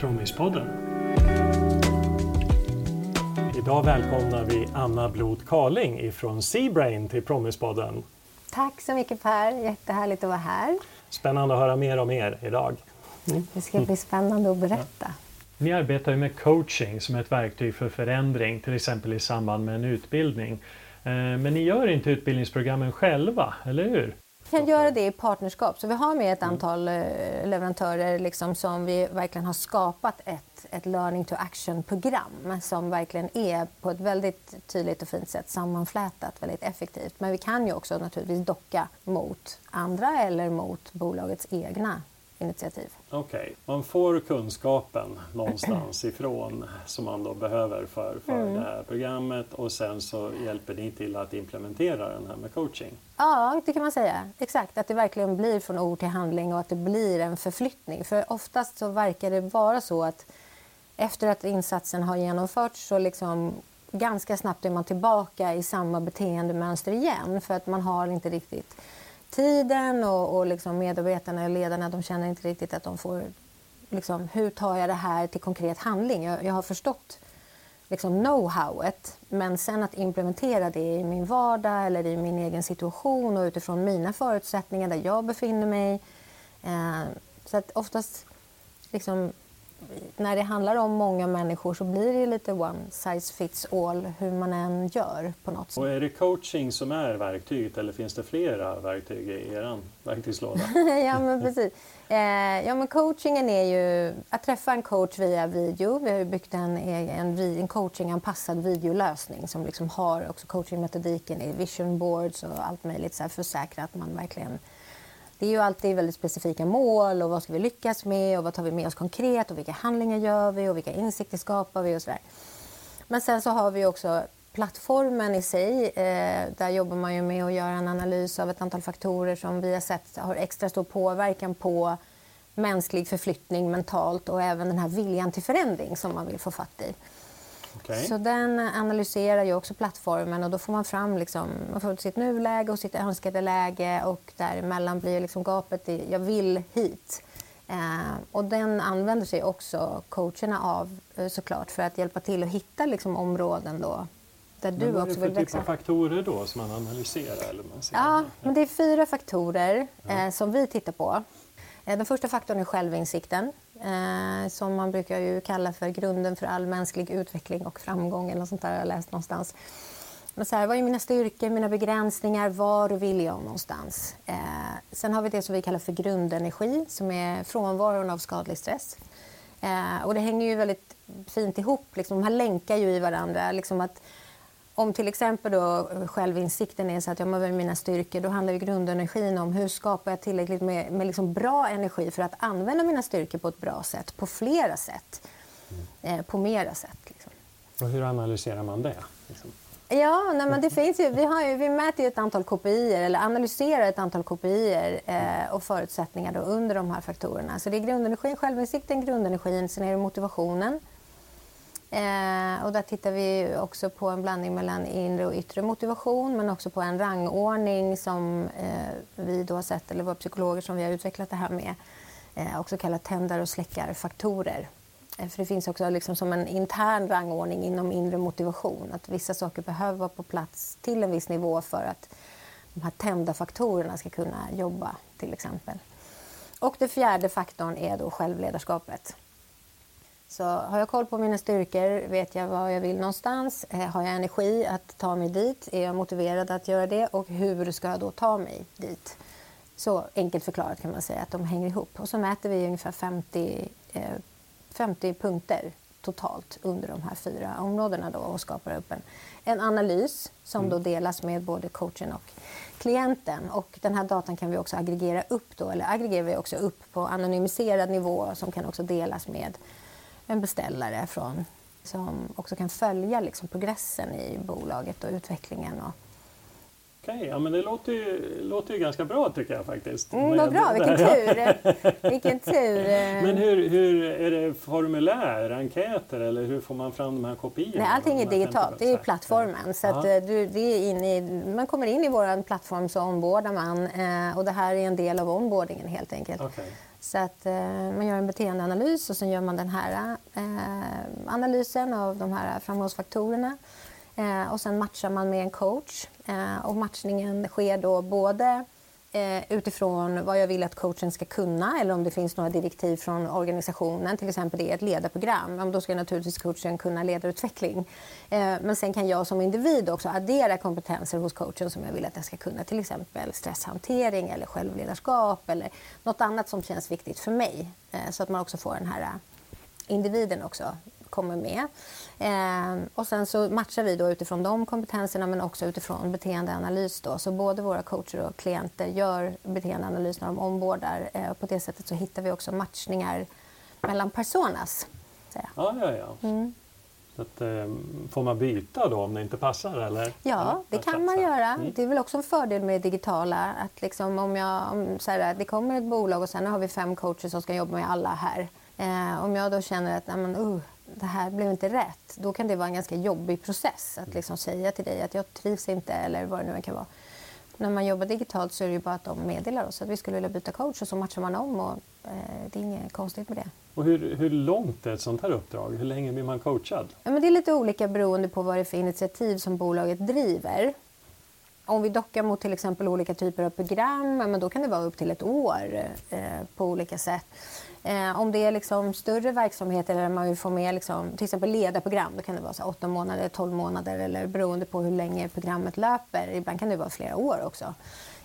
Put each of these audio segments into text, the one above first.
Promispodden. Idag välkomnar vi Anna Blot Karling ifrån Seabrain till Promispodden. Tack så mycket Per, jättehärligt att vara här. Spännande att höra mer om er idag. Mm. Det ska bli spännande att berätta. Ni arbetar ju med coaching som ett verktyg för förändring, till exempel i samband med en utbildning. Eh, men ni gör inte utbildningsprogrammen själva, eller hur? Vi kan göra det i partnerskap. Så vi har med ett mm. antal eh, leverantörer liksom som vi verkligen har skapat ett, ett learning to action-program som verkligen är på ett väldigt tydligt och fint sätt sammanflätat, väldigt effektivt. Men vi kan ju också naturligtvis docka mot andra eller mot bolagets egna initiativ. Okej, okay. man får kunskapen någonstans ifrån som man då behöver för, för mm. det här programmet och sen så hjälper ni till att implementera den här med coaching? Ja, det kan man säga. Exakt, att det verkligen blir från ord till handling och att det blir en förflyttning. För oftast så verkar det vara så att efter att insatsen har genomförts så liksom ganska snabbt är man tillbaka i samma beteendemönster igen för att man har inte riktigt tiden och, och liksom medarbetarna och ledarna de känner inte riktigt att de får... Liksom, hur tar jag det här till konkret handling? Jag, jag har förstått liksom know-howet men sen att implementera det i min vardag eller i min egen situation och utifrån mina förutsättningar där jag befinner mig. Eh, så att oftast liksom, när det handlar om många människor så blir det lite one size fits all hur man än gör på något sätt. Och är det coaching som är verktyget eller finns det flera verktyg i er verktygslåda? ja men precis. Eh, ja men coachingen är ju att träffa en coach via video. Vi har byggt en, en, en coachinganpassad videolösning som liksom har också coachingmetodiken i vision boards och allt möjligt så här för att säkra att man verkligen det är ju alltid väldigt specifika mål och vad ska vi lyckas med och vad tar vi med oss konkret och vilka handlingar gör vi och vilka insikter skapar vi och sådär. Men sen så har vi också plattformen i sig. Eh, där jobbar man ju med att göra en analys av ett antal faktorer som vi har sett har extra stor påverkan på mänsklig förflyttning mentalt och även den här viljan till förändring som man vill få fatt i. Okay. Så den analyserar ju också plattformen och då får man fram liksom, man får sitt nuläge och sitt önskade läge och däremellan blir liksom gapet i jag vill hit. Eh, och den använder sig också coacherna av eh, såklart för att hjälpa till att hitta liksom, områden då där men du också vill växa. Vad är det för typ av faktorer då som man analyserar? Eller man ser ja, men det är fyra faktorer eh, som vi tittar på. Eh, den första faktorn är självinsikten eh, som man brukar ju kalla för grunden för all mänsklig utveckling och framgång eller något sånt där jag läst någonstans. Men så här, vad är mina styrkor, mina begränsningar, var vill jag någonstans? Eh, sen har vi det som vi kallar för grundenergi som är frånvaron av skadlig stress. Eh, och det hänger ju väldigt fint ihop, liksom, de här länkar ju i varandra. Liksom att om till exempel då självinsikten är så att jag behöver mina styrkor, då handlar ju grundenergin om hur skapar jag tillräckligt med, med liksom bra energi för att använda mina styrkor på ett bra sätt, på flera sätt, mm. eh, på mera sätt. Liksom. Och hur analyserar man det? Liksom? Ja, nej, men det finns ju, vi, har ju, vi mäter ju ett antal KPI eller analyserar ett antal KPI eh, och förutsättningar då under de här faktorerna. Så det är grundenergin, självinsikten, grundenergin, sen är det motivationen, Eh, och där tittar vi också på en blandning mellan inre och yttre motivation men också på en rangordning som eh, vi då har sett, eller våra psykologer som vi har utvecklat det här med, eh, också kallat tändar och släckarfaktorer. Eh, för det finns också liksom som en intern rangordning inom inre motivation. Att vissa saker behöver vara på plats till en viss nivå för att de här tända faktorerna ska kunna jobba till exempel. Och den fjärde faktorn är då självledarskapet. Så har jag koll på mina styrkor, vet jag var jag vill någonstans, eh, har jag energi att ta mig dit, är jag motiverad att göra det och hur ska jag då ta mig dit? Så enkelt förklarat kan man säga att de hänger ihop. Och så mäter vi ungefär 50, eh, 50 punkter totalt under de här fyra områdena då och skapar upp en, en analys som mm. då delas med både coachen och klienten. Och den här datan kan vi också aggregera upp då, eller aggregerar vi också upp på anonymiserad nivå som kan också delas med en beställare från, som också kan följa liksom progressen i bolaget och utvecklingen. Och... Okej, okay, ja, men det låter ju, låter ju ganska bra tycker jag faktiskt. Mm, vad bra, vilken tur! vilken tur! Men hur, hur, är det formulär, enkäter eller hur får man fram de här kopiorna? Nej, allting är digitalt, det är plattformen. Så att, eh, du, det är in i, man kommer in i vår plattform så ombordar man eh, och det här är en del av onboardingen helt enkelt. Okay. Så att eh, man gör en beteendeanalys och sen gör man den här eh, analysen av de här framgångsfaktorerna. Eh, och sen matchar man med en coach. Eh, och matchningen sker då både Eh, utifrån vad jag vill att coachen ska kunna eller om det finns några direktiv från organisationen. Till exempel det är ett ledarprogram. Då ska naturligtvis coachen kunna ledarutveckling. Eh, men sen kan jag som individ också addera kompetenser hos coachen som jag vill att den ska kunna. Till exempel stresshantering eller självledarskap eller något annat som känns viktigt för mig. Eh, så att man också får den här eh, individen också kommer med. Eh, och sen så matchar vi då utifrån de kompetenserna men också utifrån beteendeanalys. Då. Så både våra coacher och klienter gör beteendeanalys när de ombordar. Eh, på det sättet så hittar vi också matchningar mellan personas. Ja, ja, ja. Mm. Att, eh, får man byta då om det inte passar? Eller? Ja, det kan man göra. Mm. Det är väl också en fördel med det digitala. Att liksom om jag, om, så här, det kommer ett bolag och sen har vi fem coacher som ska jobba med alla här. Eh, om jag då känner att nej, men, uh, det här blev inte rätt, då kan det vara en ganska jobbig process att liksom säga till dig att jag trivs inte eller vad det nu kan vara. När man jobbar digitalt så är det ju bara att de meddelar oss att vi skulle vilja byta coach och så matchar man om och eh, det är inget konstigt med det. Och hur, hur långt är ett sånt här uppdrag? Hur länge blir man coachad? Ja, men det är lite olika beroende på vad det är för initiativ som bolaget driver. Om vi dockar mot till exempel olika typer av program, men då kan det vara upp till ett år eh, på olika sätt. Eh, om det är liksom större verksamheter där man vill få med liksom, till exempel ledarprogram, då kan det vara så 8 månader, 12 månader eller beroende på hur länge programmet löper. Ibland kan det vara flera år också.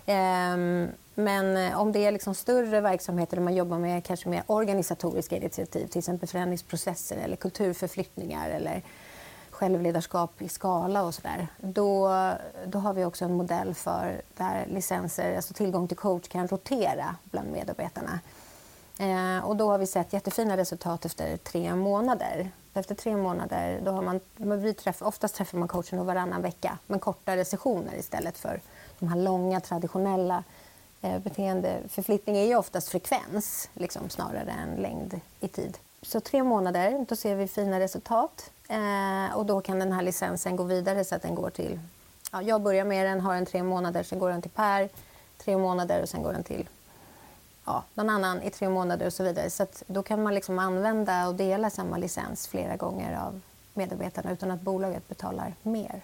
Ehm, eh, men om det är liksom större verksamheter där man jobbar med kanske mer organisatoriska initiativ, till exempel förändringsprocesser eller kulturförflyttningar eller självledarskap i skala och sådär. Då, då har vi också en modell för där licenser, alltså tillgång till coach kan rotera bland medarbetarna. Eh, och då har vi sett jättefina resultat efter tre månader. Efter tre månader, då har man, vi träff, oftast träffar man coachen varannan vecka, men kortare sessioner istället för de här långa traditionella eh, beteendeförflyttning är ju oftast frekvens liksom, snarare än längd i tid. Så tre månader, då ser vi fina resultat eh, och då kan den här licensen gå vidare så att den går till... Ja, jag börjar med den, har den tre månader, sen går den till Per, tre månader och sen går den till ja, någon annan i tre månader och så vidare. Så då kan man liksom använda och dela samma licens flera gånger av medarbetarna utan att bolaget betalar mer.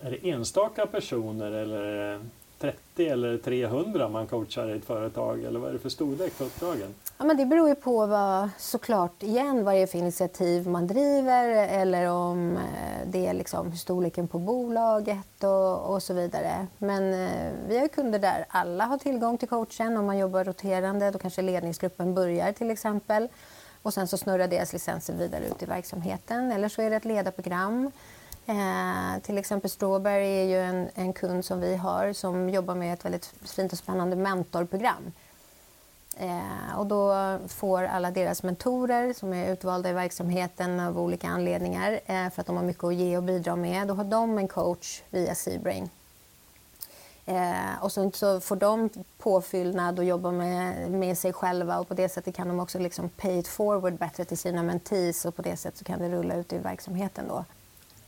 Är det enstaka personer eller 30 eller 300 man coachar i ett företag eller vad är det för storlek på uppdragen? Ja, men det beror ju på vad, såklart igen vad det är för initiativ man driver eller om eh, det är liksom storleken på bolaget och, och så vidare. Men eh, vi har kunder där alla har tillgång till coachen. Om man jobbar roterande då kanske ledningsgruppen börjar till exempel och sen så snurrar deras licenser vidare ut i verksamheten. Eller så är det ett ledarprogram Eh, till exempel Strawberry är ju en, en, kund som vi har som jobbar med ett väldigt fint och spännande mentorprogram. Eh, och då får alla deras mentorer som är utvalda i verksamheten av olika anledningar eh, för att de har mycket att ge och bidra med, då har de en coach via Seabrain. Eh, och sen så får de påfyllnad och jobba med, med sig själva och på det sättet kan de också liksom pay it forward bättre till sina mentees och på det sättet så kan det rulla ut i verksamheten då.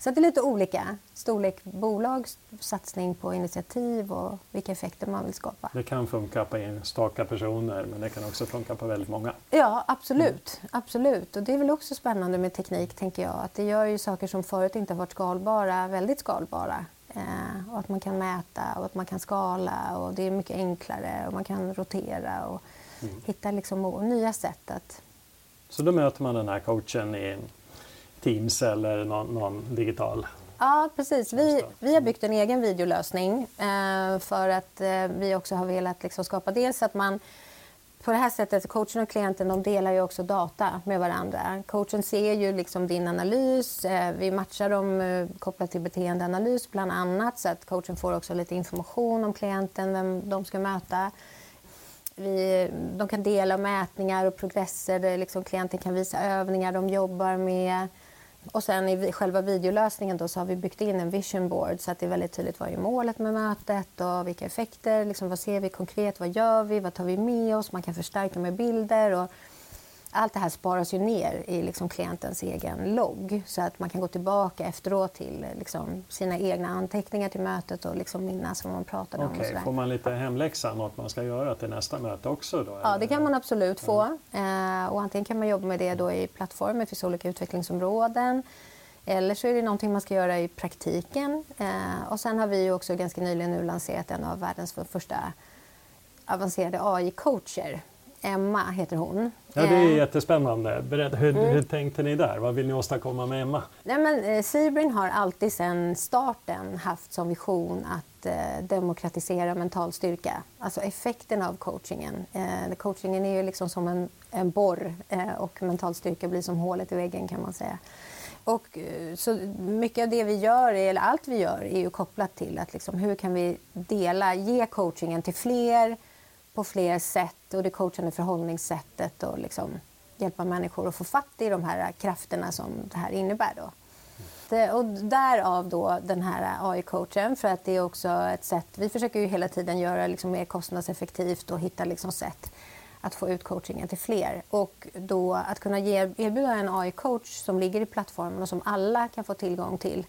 Så det är lite olika. Storlek bolag, satsning på initiativ och vilka effekter man vill skapa. Det kan funka på enstaka personer men det kan också funka på väldigt många. Ja, absolut. Mm. absolut. Och det är väl också spännande med teknik, tänker jag. Att det gör ju saker som förut inte har varit skalbara, väldigt skalbara. Eh, och att man kan mäta och att man kan skala och det är mycket enklare och man kan rotera och mm. hitta liksom nya sätt att... Så då möter man den här coachen i Teams eller någon, någon digital Ja, precis. Vi, vi har byggt en egen videolösning eh, för att eh, vi också har velat liksom skapa dels att man på det här sättet, coachen och klienten de delar ju också data med varandra. Coachen ser ju liksom din analys, eh, vi matchar dem eh, kopplat till beteendeanalys bland annat så att coachen får också lite information om klienten, vem de ska möta. Vi, de kan dela mätningar och progresser liksom klienten kan visa övningar de jobbar med. Och sen i själva videolösningen då så har vi byggt in en vision board så att det är väldigt tydligt vad är målet med mötet och vilka effekter, liksom vad ser vi konkret, vad gör vi, vad tar vi med oss, man kan förstärka med bilder och allt det här sparas ju ner i liksom klientens egen logg så att man kan gå tillbaka efteråt till liksom sina egna anteckningar till mötet och liksom minnas vad man pratade okay. om. Och sådär. Får man lite hemläxa, något man ska göra till nästa möte också? Då, ja, det kan man absolut få. Mm. Eh, och antingen kan man jobba med det då i plattformen, det finns olika utvecklingsområden. Eller så är det någonting man ska göra i praktiken. Eh, och sen har vi också ganska nyligen nu lanserat en av världens första avancerade AI-coacher Emma heter hon. Ja, det är eh, jättespännande. Berätta, hur, mm. hur tänkte ni där? Vad vill ni åstadkomma med Emma? Nej, men, eh, Sibrin har alltid sedan starten haft som vision att eh, demokratisera mental styrka. Alltså effekten av coachingen. Eh, coachingen är ju liksom som en, en borr eh, och mental styrka blir som hålet i väggen kan man säga. Och, eh, så mycket av det vi gör, eller allt vi gör, är ju kopplat till att liksom, hur kan vi dela, ge coachingen till fler på fler sätt och det coachande förhållningssättet och liksom hjälpa människor att få fatt i de här krafterna som det här innebär. Då. Och därav då den här AI-coachen för att det är också ett sätt, vi försöker ju hela tiden göra liksom mer kostnadseffektivt och hitta liksom sätt att få ut coachingen till fler. Och då att kunna ge, erbjuda en AI-coach som ligger i plattformen och som alla kan få tillgång till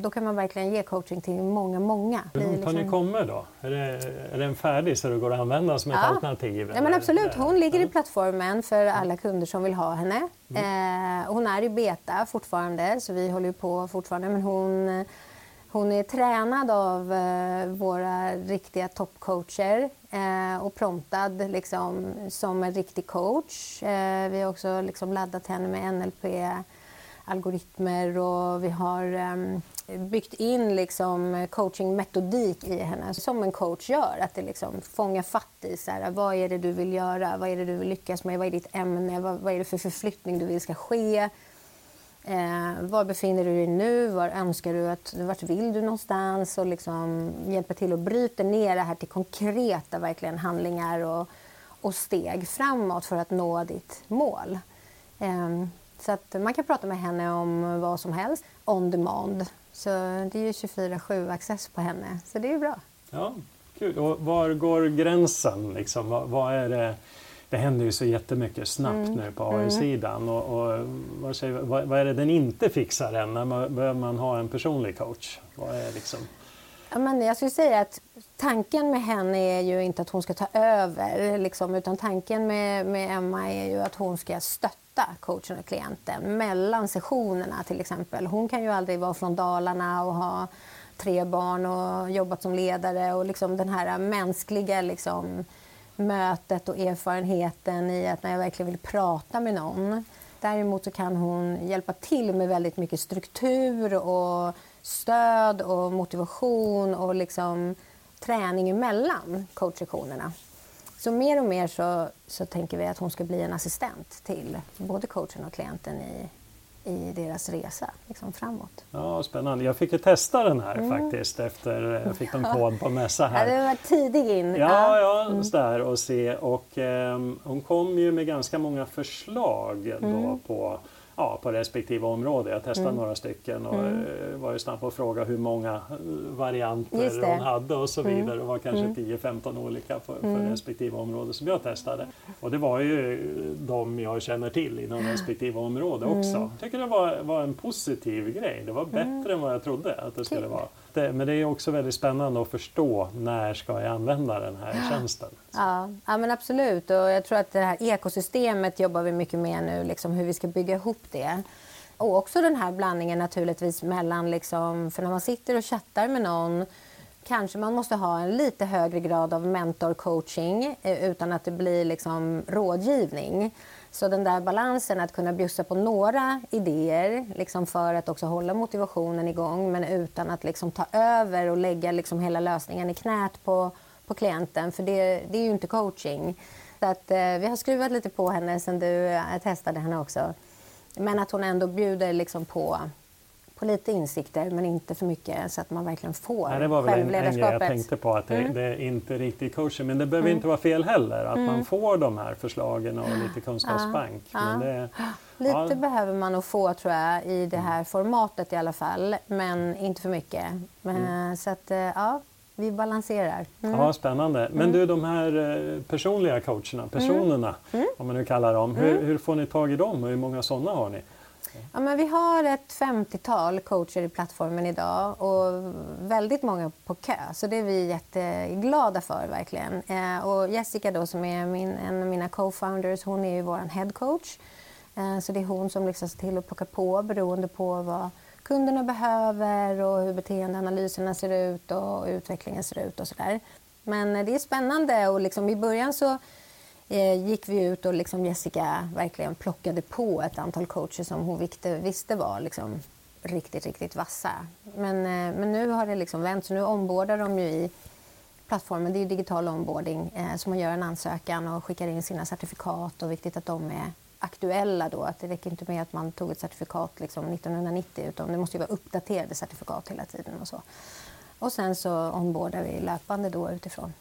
då kan man verkligen ge coaching till många, många. Hur långt har ni liksom- kommit då? Är, det, är den färdig så det går att använda som ett ja. alternativ? Ja, men absolut, hon ligger i plattformen för alla kunder som vill ha henne. Mm. Eh, hon är i beta fortfarande, så vi håller på fortfarande. Men hon, hon är tränad av eh, våra riktiga toppcoacher eh, och promptad liksom, som en riktig coach. Eh, vi har också liksom laddat henne med NLP algoritmer och vi har ehm, byggt in liksom eh, coachingmetodik i henne som en coach gör. Att det liksom fångar fatt i så här, vad är det du vill göra, vad är det du vill lyckas med, vad är ditt ämne, vad, vad är det för förflyttning du vill ska ske. Eh, var befinner du dig nu? Var önskar du att, vart vill du någonstans? Och liksom hjälpa till att bryta ner det här till konkreta verkligen handlingar och, och steg framåt för att nå ditt mål. Eh, så att man kan prata med henne om vad som helst on demand. Så det är ju 24-7 access på henne, så det är bra. Ja, kul. Och var går gränsen? Liksom? Vad, vad är det? det händer ju så jättemycket snabbt mm. nu på AI-sidan. Mm. Och, och vad, säger, vad, vad, är det den inte fixar än? När behöver man ha en personlig coach? Vad är liksom... Ja, men jag skulle säga att tanken med henne är ju inte att hon ska ta över, liksom, utan tanken med, med Emma är ju att hon ska stötta coachen och klienten mellan sessionerna till exempel. Hon kan ju aldrig vara från Dalarna och ha tre barn och jobbat som ledare och liksom den här mänskliga liksom, mötet och erfarenheten i att när jag verkligen vill prata med någon. Däremot så kan hon hjälpa till med väldigt mycket struktur och stöd och motivation och liksom träning emellan coachsessionerna. Så mer och mer så, så tänker vi att hon ska bli en assistent till både coachen och klienten i, i deras resa liksom framåt. Ja, Spännande. Jag fick ju testa den här mm. faktiskt efter jag fick en kod på mässa här. Ja, det var tidig in. Ja, ja mm. där och se och eh, hon kom ju med ganska många förslag då mm. på ja, på respektive område. Jag testade mm. några stycken och mm. Eh, var ju snabb på att fråga hur många eh, varianter hon hade och så mm. vidare. Det var kanske mm. 10-15 olika för, för mm. respektive område som jag testade. Och det var ju de jag känner till inom respektive område också. Mm. Jag tycker det var, var en positiv grej. Det var bättre än vad jag trodde att det skulle vara det, men det är också väldigt spännande att förstå när ska jag använda den här tjänsten. Ja, ja men absolut. Och jag tror att det här ekosystemet jobbar vi mycket med nu, liksom hur vi ska bygga ihop det. Och också den här blandningen naturligtvis mellan, liksom, för när man sitter och chattar med någon kanske man måste ha en lite högre grad av mentorcoaching eh, utan att det blir liksom rådgivning. Så den där balansen att kunna bjussa på några idéer liksom för att också hålla motivationen igång men utan att liksom ta över och lägga liksom hela lösningen i knät på, på klienten för det, det är ju inte coaching. Så att, eh, vi har skruvat lite på henne sen du eh, testade henne också. Men att hon ändå bjuder liksom på på lite insikter men inte för mycket så att man verkligen får Nej, Det var väl en, en grej jag tänkte på att det, mm. det är inte riktigt coaching men det behöver mm. inte vara fel heller att mm. man får de här förslagen och lite kunskapsbank. Ja. Det, lite ja. behöver man nog få tror jag i det här formatet i alla fall men inte för mycket. Men, mm. så att, eh, ja, vi balanserar. Mm. Ja, spännande. Men mm. du, de här eh, personliga coacherna, personerna, mm. om man nu kallar dem, hur, mm. hur, får ni tag i dem och hur många sådana har ni? Ja, men vi har ett 50-tal coacher i plattformen idag och väldigt många på kö. Så det är vi jätteglada för verkligen. Eh, och Jessica då som är min, en av mina co-founders, hon är ju vår head coach. Eh, så det är hon som liksom ser till att plocka på beroende på vad kunderna behöver och hur beteendeanalyserna ser ut och utvecklingen ser ut och sådär. Men eh, det är spännande och liksom i början så Eh, gick vi ut och liksom Jessica verkligen plockade på ett antal coacher som hon visste, visste var liksom riktigt, riktigt vassa. Men, eh, men nu har det liksom vänt, så nu ombordar de ju i plattformen. Det är digital onboarding, eh, så man gör en ansökan och skickar in sina certifikat och viktigt att de är aktuella då. Att det räcker inte med att man tog ett certifikat liksom 1990 utan det måste ju vara uppdaterade certifikat hela tiden och så. Och sen så ombordar vi löpande då utifrån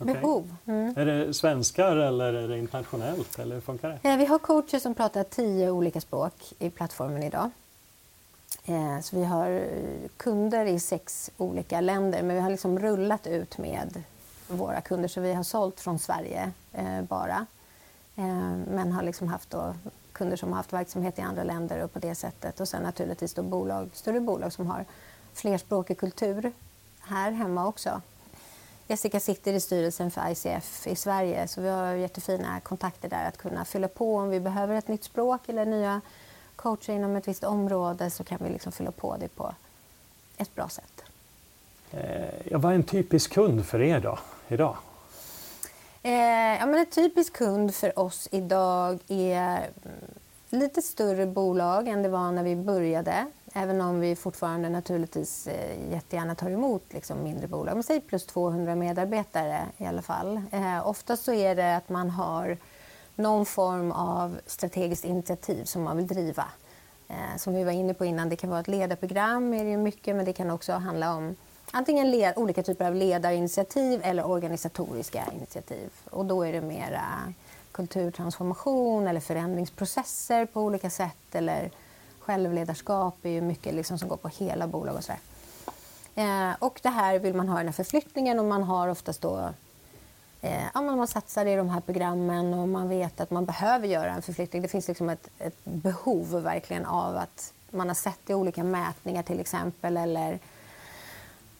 okay. behov. Mm. Är det svenskar eller är det internationellt? Eller hur funkar det? Eh, vi har coacher som pratar tio olika språk i plattformen idag. Eh, så vi har kunder i sex olika länder men vi har liksom rullat ut med våra kunder så vi har sålt från Sverige eh, bara. Men har liksom haft då kunder som har haft verksamhet i andra länder och på det sättet. Och sen naturligtvis då bolag, större bolag som har flerspråkig kultur här hemma också. Jessica sitter i styrelsen för ICF i Sverige så vi har jättefina kontakter där att kunna fylla på om vi behöver ett nytt språk eller nya coacher inom ett visst område så kan vi liksom fylla på det på ett bra sätt. Eh, vad är en typisk kund för er då, idag? Eh, ja, men en typisk kund för oss idag är lite större bolag än det var när vi började. Även om vi fortfarande naturligtvis eh, jättegärna tar emot liksom, mindre bolag. Men säg plus 200 medarbetare i alla fall. Eh, oftast så är det att man har någon form av strategiskt initiativ som man vill driva. Eh, som vi var inne på innan, det kan vara ett ledarprogram, är det mycket, men det kan också handla om antingen led, olika typer av ledarinitiativ eller organisatoriska initiativ. Och då är det mera kulturtransformation eller förändringsprocesser på olika sätt eller självledarskap är ju mycket liksom som går på hela bolag och sådär. Eh, och det här vill man ha den här förflyttningen och man har oftast då eh, ja, man satsar i de här programmen och man vet att man behöver göra en förflyttning. Det finns liksom ett, ett behov verkligen av att man har sett i olika mätningar till exempel eller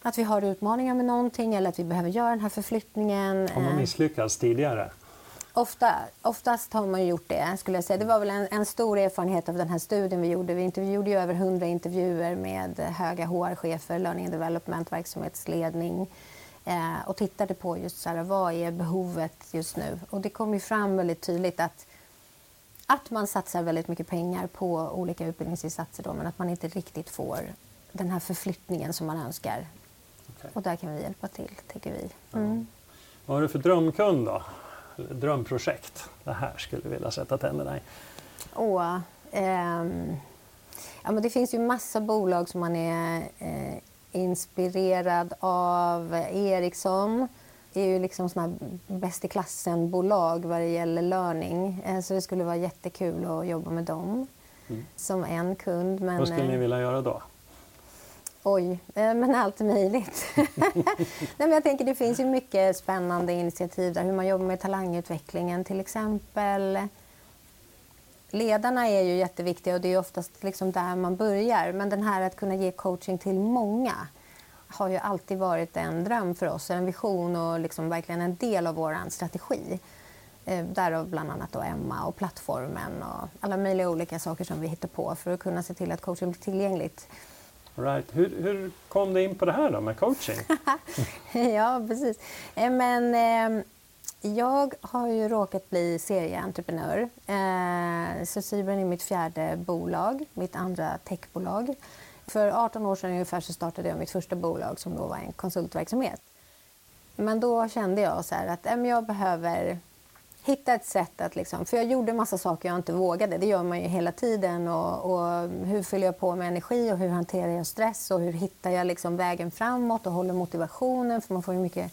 att vi har utmaningar med någonting eller att vi behöver göra den här förflyttningen. Har man eh, misslyckats tidigare? Ofta, oftast har man gjort det. skulle jag säga. Det var väl en, en, stor erfarenhet av den här studien vi gjorde. Vi intervjuade ju över 100 intervjuer med höga HR-chefer, learning and development, verksamhetsledning eh, och tittade på just så här, vad är behovet just nu. Och det kom ju fram väldigt tydligt att, att man satsar väldigt mycket pengar på olika utbildningsinsatser då, men att man inte riktigt får den här förflyttningen som man önskar. Okay. Och där kan vi hjälpa till, tycker vi. Mm. Vad har du för drömkund då? Drömprojekt? Det här skulle du vilja sätta tänderna i? Åh, ehm, ja, men det finns ju massa bolag som man är eh, inspirerad av. Ericsson är ju liksom såna bäst i klassen-bolag vad det gäller learning. Eh, så det skulle vara jättekul att jobba med dem mm. som en kund. Men, vad skulle ni eh, vilja göra då? Oj, eh, men allt möjligt. Nej, men jag tänker det finns ju mycket spännande initiativ där, hur man jobbar med talangutvecklingen till exempel. Ledarna är ju jätteviktiga och det är oftast liksom där man börjar. Men den här att kunna ge coaching till många har ju alltid varit en dröm för oss, en vision och liksom verkligen en del av vår strategi. Eh, därav bland annat då Emma och plattformen och alla möjliga olika saker som vi hittar på för att kunna se till att coaching blir tillgängligt Right. Hur, hur kom du in på det här då med coaching? ja, precis. Eh, men, eh, jag har ju råkat bli serieentreprenör. Eh, så Cybern är mitt fjärde bolag, mitt andra techbolag. För 18 år sedan ungefär så startade jag mitt första bolag som då var en konsultverksamhet. Men då kände jag så att eh, jag behöver hitta ett sätt att... Liksom, för jag gjorde massa saker jag inte vågade. Det gör man ju hela tiden. Och, och hur fyller jag på med energi och hur hanterar jag stress och hur hittar jag liksom vägen framåt och håller motivationen? För man får ju mycket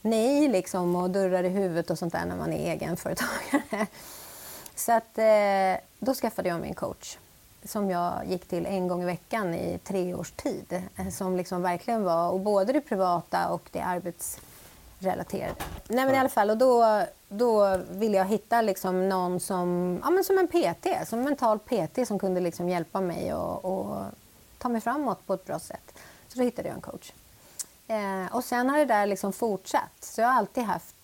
nej liksom, och dörrar i huvudet och sånt där när man är egenföretagare. Så att, eh, då skaffade jag mig en coach. som jag gick till en gång i veckan i tre års tid. Eh, som liksom verkligen var, och både det privata och det arbets arbetsrelaterade. Nej men i alla fall, och då, då ville jag hitta liksom någon som, ja, men som en PT, som en mental PT som kunde liksom hjälpa mig och, och ta mig framåt på ett bra sätt. Så då hittade jag en coach. Eh, och sen har det där liksom fortsatt. Så jag har alltid haft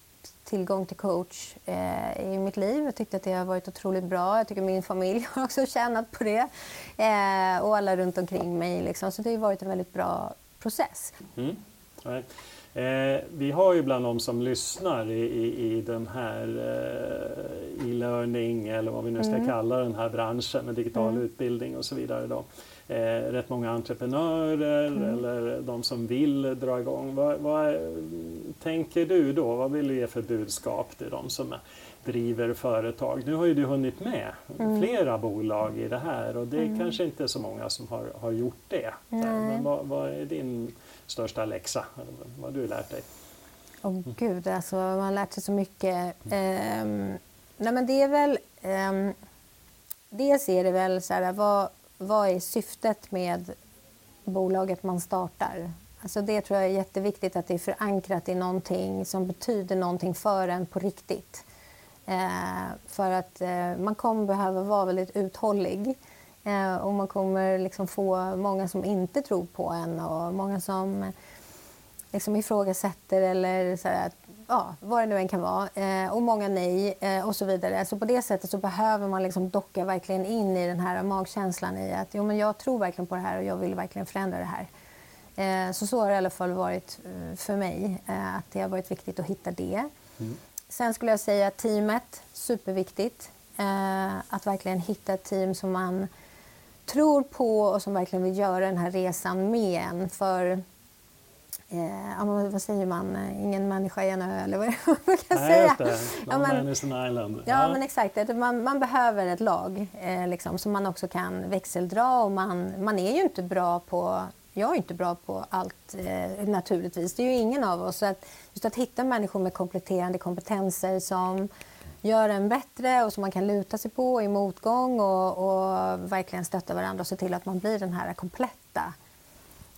tillgång till coach eh, i mitt liv. Jag tyckte att det har varit otroligt bra. Jag tycker min familj har också tjänat på det. Eh, och alla runt omkring mig. Liksom. Så det har varit en väldigt bra process. Mm. Eh, vi har ju bland de som lyssnar i, i, i den här eh, e-learning eller vad vi nu ska mm. kalla den här branschen med digital mm. utbildning och så vidare. Då eh, rätt många entreprenörer mm. eller de som vill dra igång. Vad, vad tänker du då? Vad vill du ge för budskap till de som driver företag? Nu har ju du hunnit med mm. flera bolag i det här och det är mm. kanske inte så många som har, har gjort det. Men vad, vad, är din största läxa? Vad har du lärt dig? Åh oh, gud, alltså man har lärt sig så mycket. Eh, nej men det är väl Eh, Dels är det väl så här, vad, vad är syftet med bolaget man startar? Alltså det tror jag är jätteviktigt att det är förankrat i någonting som betyder någonting för en på riktigt. Eh, för att eh, man kommer behöva vara väldigt uthållig eh, och man kommer liksom få många som inte tror på en och många som liksom ifrågasätter eller så här, ja, vad det nu än kan vara, eh, och många nej eh, och så vidare. Så på det sättet så behöver man liksom docka verkligen in i den här magkänslan i att jo, men jag tror verkligen på det här och jag vill verkligen förändra det här. Eh, så så har det i alla fall varit eh, för mig, eh, att det har varit viktigt att hitta det. Mm. Sen skulle jag säga teamet, superviktigt. Eh, att verkligen hitta ett team som man tror på och som verkligen vill göra den här resan med en. För Eh, vad säger man? Ingen människa är en ö, eller vad man kan Nej, säga. Det. ja, men, is an island. Ja, ja, men exakt. Man, man behöver ett lag eh, liksom, som man också kan växeldra. Och man, man är ju inte bra på... Jag är inte bra på allt, eh, naturligtvis. Det är ju ingen av oss. Så att, just att hitta människor med kompletterande kompetenser som gör en bättre och som man kan luta sig på i motgång och, och verkligen stötta varandra och se till att man blir den här kompletta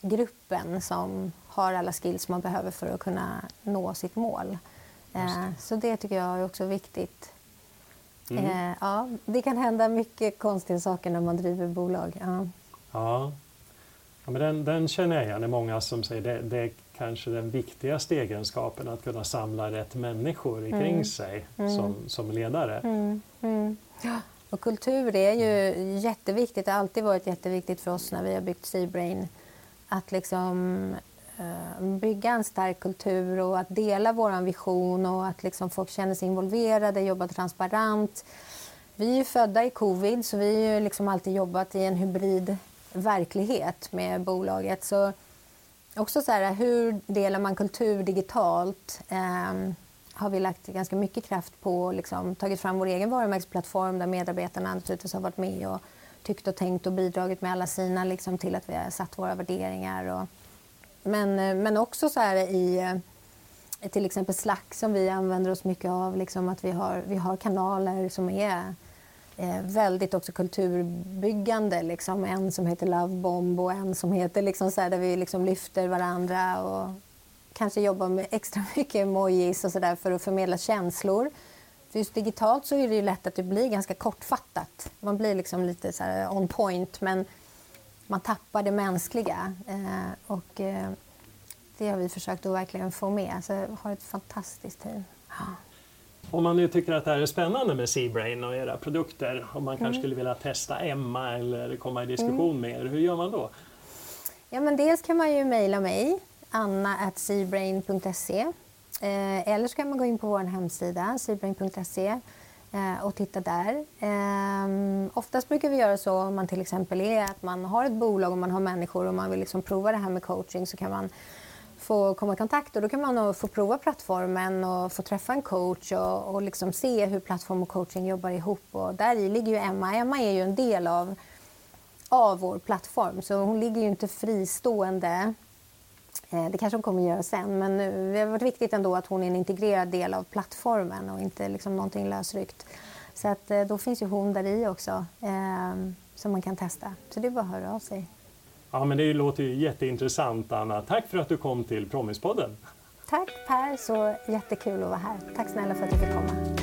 gruppen som har alla skills man behöver för att kunna nå sitt mål. Eh, så det tycker jag är också viktigt. Mm. Eh, ja, det kan hända mycket konstiga saker när man driver bolag. Ja. ja. ja men den, den känner jag igen. Det är många som säger det, det kanske den viktigaste egenskapen att kunna samla rätt människor kring mm. sig mm. Som, som ledare. Mm. Mm. Ja. Och kultur är ju jätteviktigt. Det har alltid varit jätteviktigt för oss när vi har byggt Seabrain att liksom eh, bygga en stark kultur och att dela vår vision och att liksom folk känner sig involverade, jobba transparent. Vi är födda i covid så vi har liksom alltid jobbat i en hybrid verklighet med bolaget. Så också så här, hur delar man kultur digitalt? Eh, har vi lagt ganska mycket kraft på, liksom, tagit fram vår egen varumärkesplattform där medarbetarna naturligtvis har varit med och tyckt och tänkt och bidragit med alla sina liksom, till att vi har satt våra värderingar. Och, men, eh, men också så här i eh, till exempel Slack som vi använder oss mycket av, liksom att vi har, vi har kanaler som är eh, väldigt också kulturbyggande. Liksom. En som heter Love Bomb och en som heter liksom så här, där vi liksom lyfter varandra och kanske jobbar med extra mycket emojis och så där för att förmedla känslor. För just digitalt så är det ju lätt att det blir ganska kortfattat. Man blir liksom lite så on point men man tappar det mänskliga. Eh, och eh, det har vi försökt att verkligen få med. Så jag har ett fantastiskt team. Om man nu tycker att det här är spännande med Seabrain och era produkter, om man kanske mm. skulle vilja testa Emma eller komma i diskussion mm. med er, hur gör man då? Ja, men dels kan man ju mejla mig, anna.seabrain.se Eh, eller så kan man gå in på vår hemsida, sibring.se eh, och titta där. Eh, oftast brukar vi göra så om man till exempel är att man har ett bolag och man har människor och man vill liksom prova det här med coaching så kan man få komma i kontakt och då kan man få prova plattformen och få träffa en coach och, och liksom se hur plattform och coaching jobbar ihop. Och där i ligger ju Emma. Emma är ju en del av, av vår plattform så hon ligger ju inte fristående Eh, det kanske hon kommer att göra sen, men det har varit viktigt ändå att hon är en integrerad del av plattformen och inte liksom någonting lösryckt. Så att, eh, då finns ju hon där i också. eh, som man kan testa. Så det är bara att höra av sig. Ja, men det låter ju jätteintressant Anna. Tack för att du kom till Promispodden. Tack Per, så jättekul att vara här. Tack snälla för att du fick komma.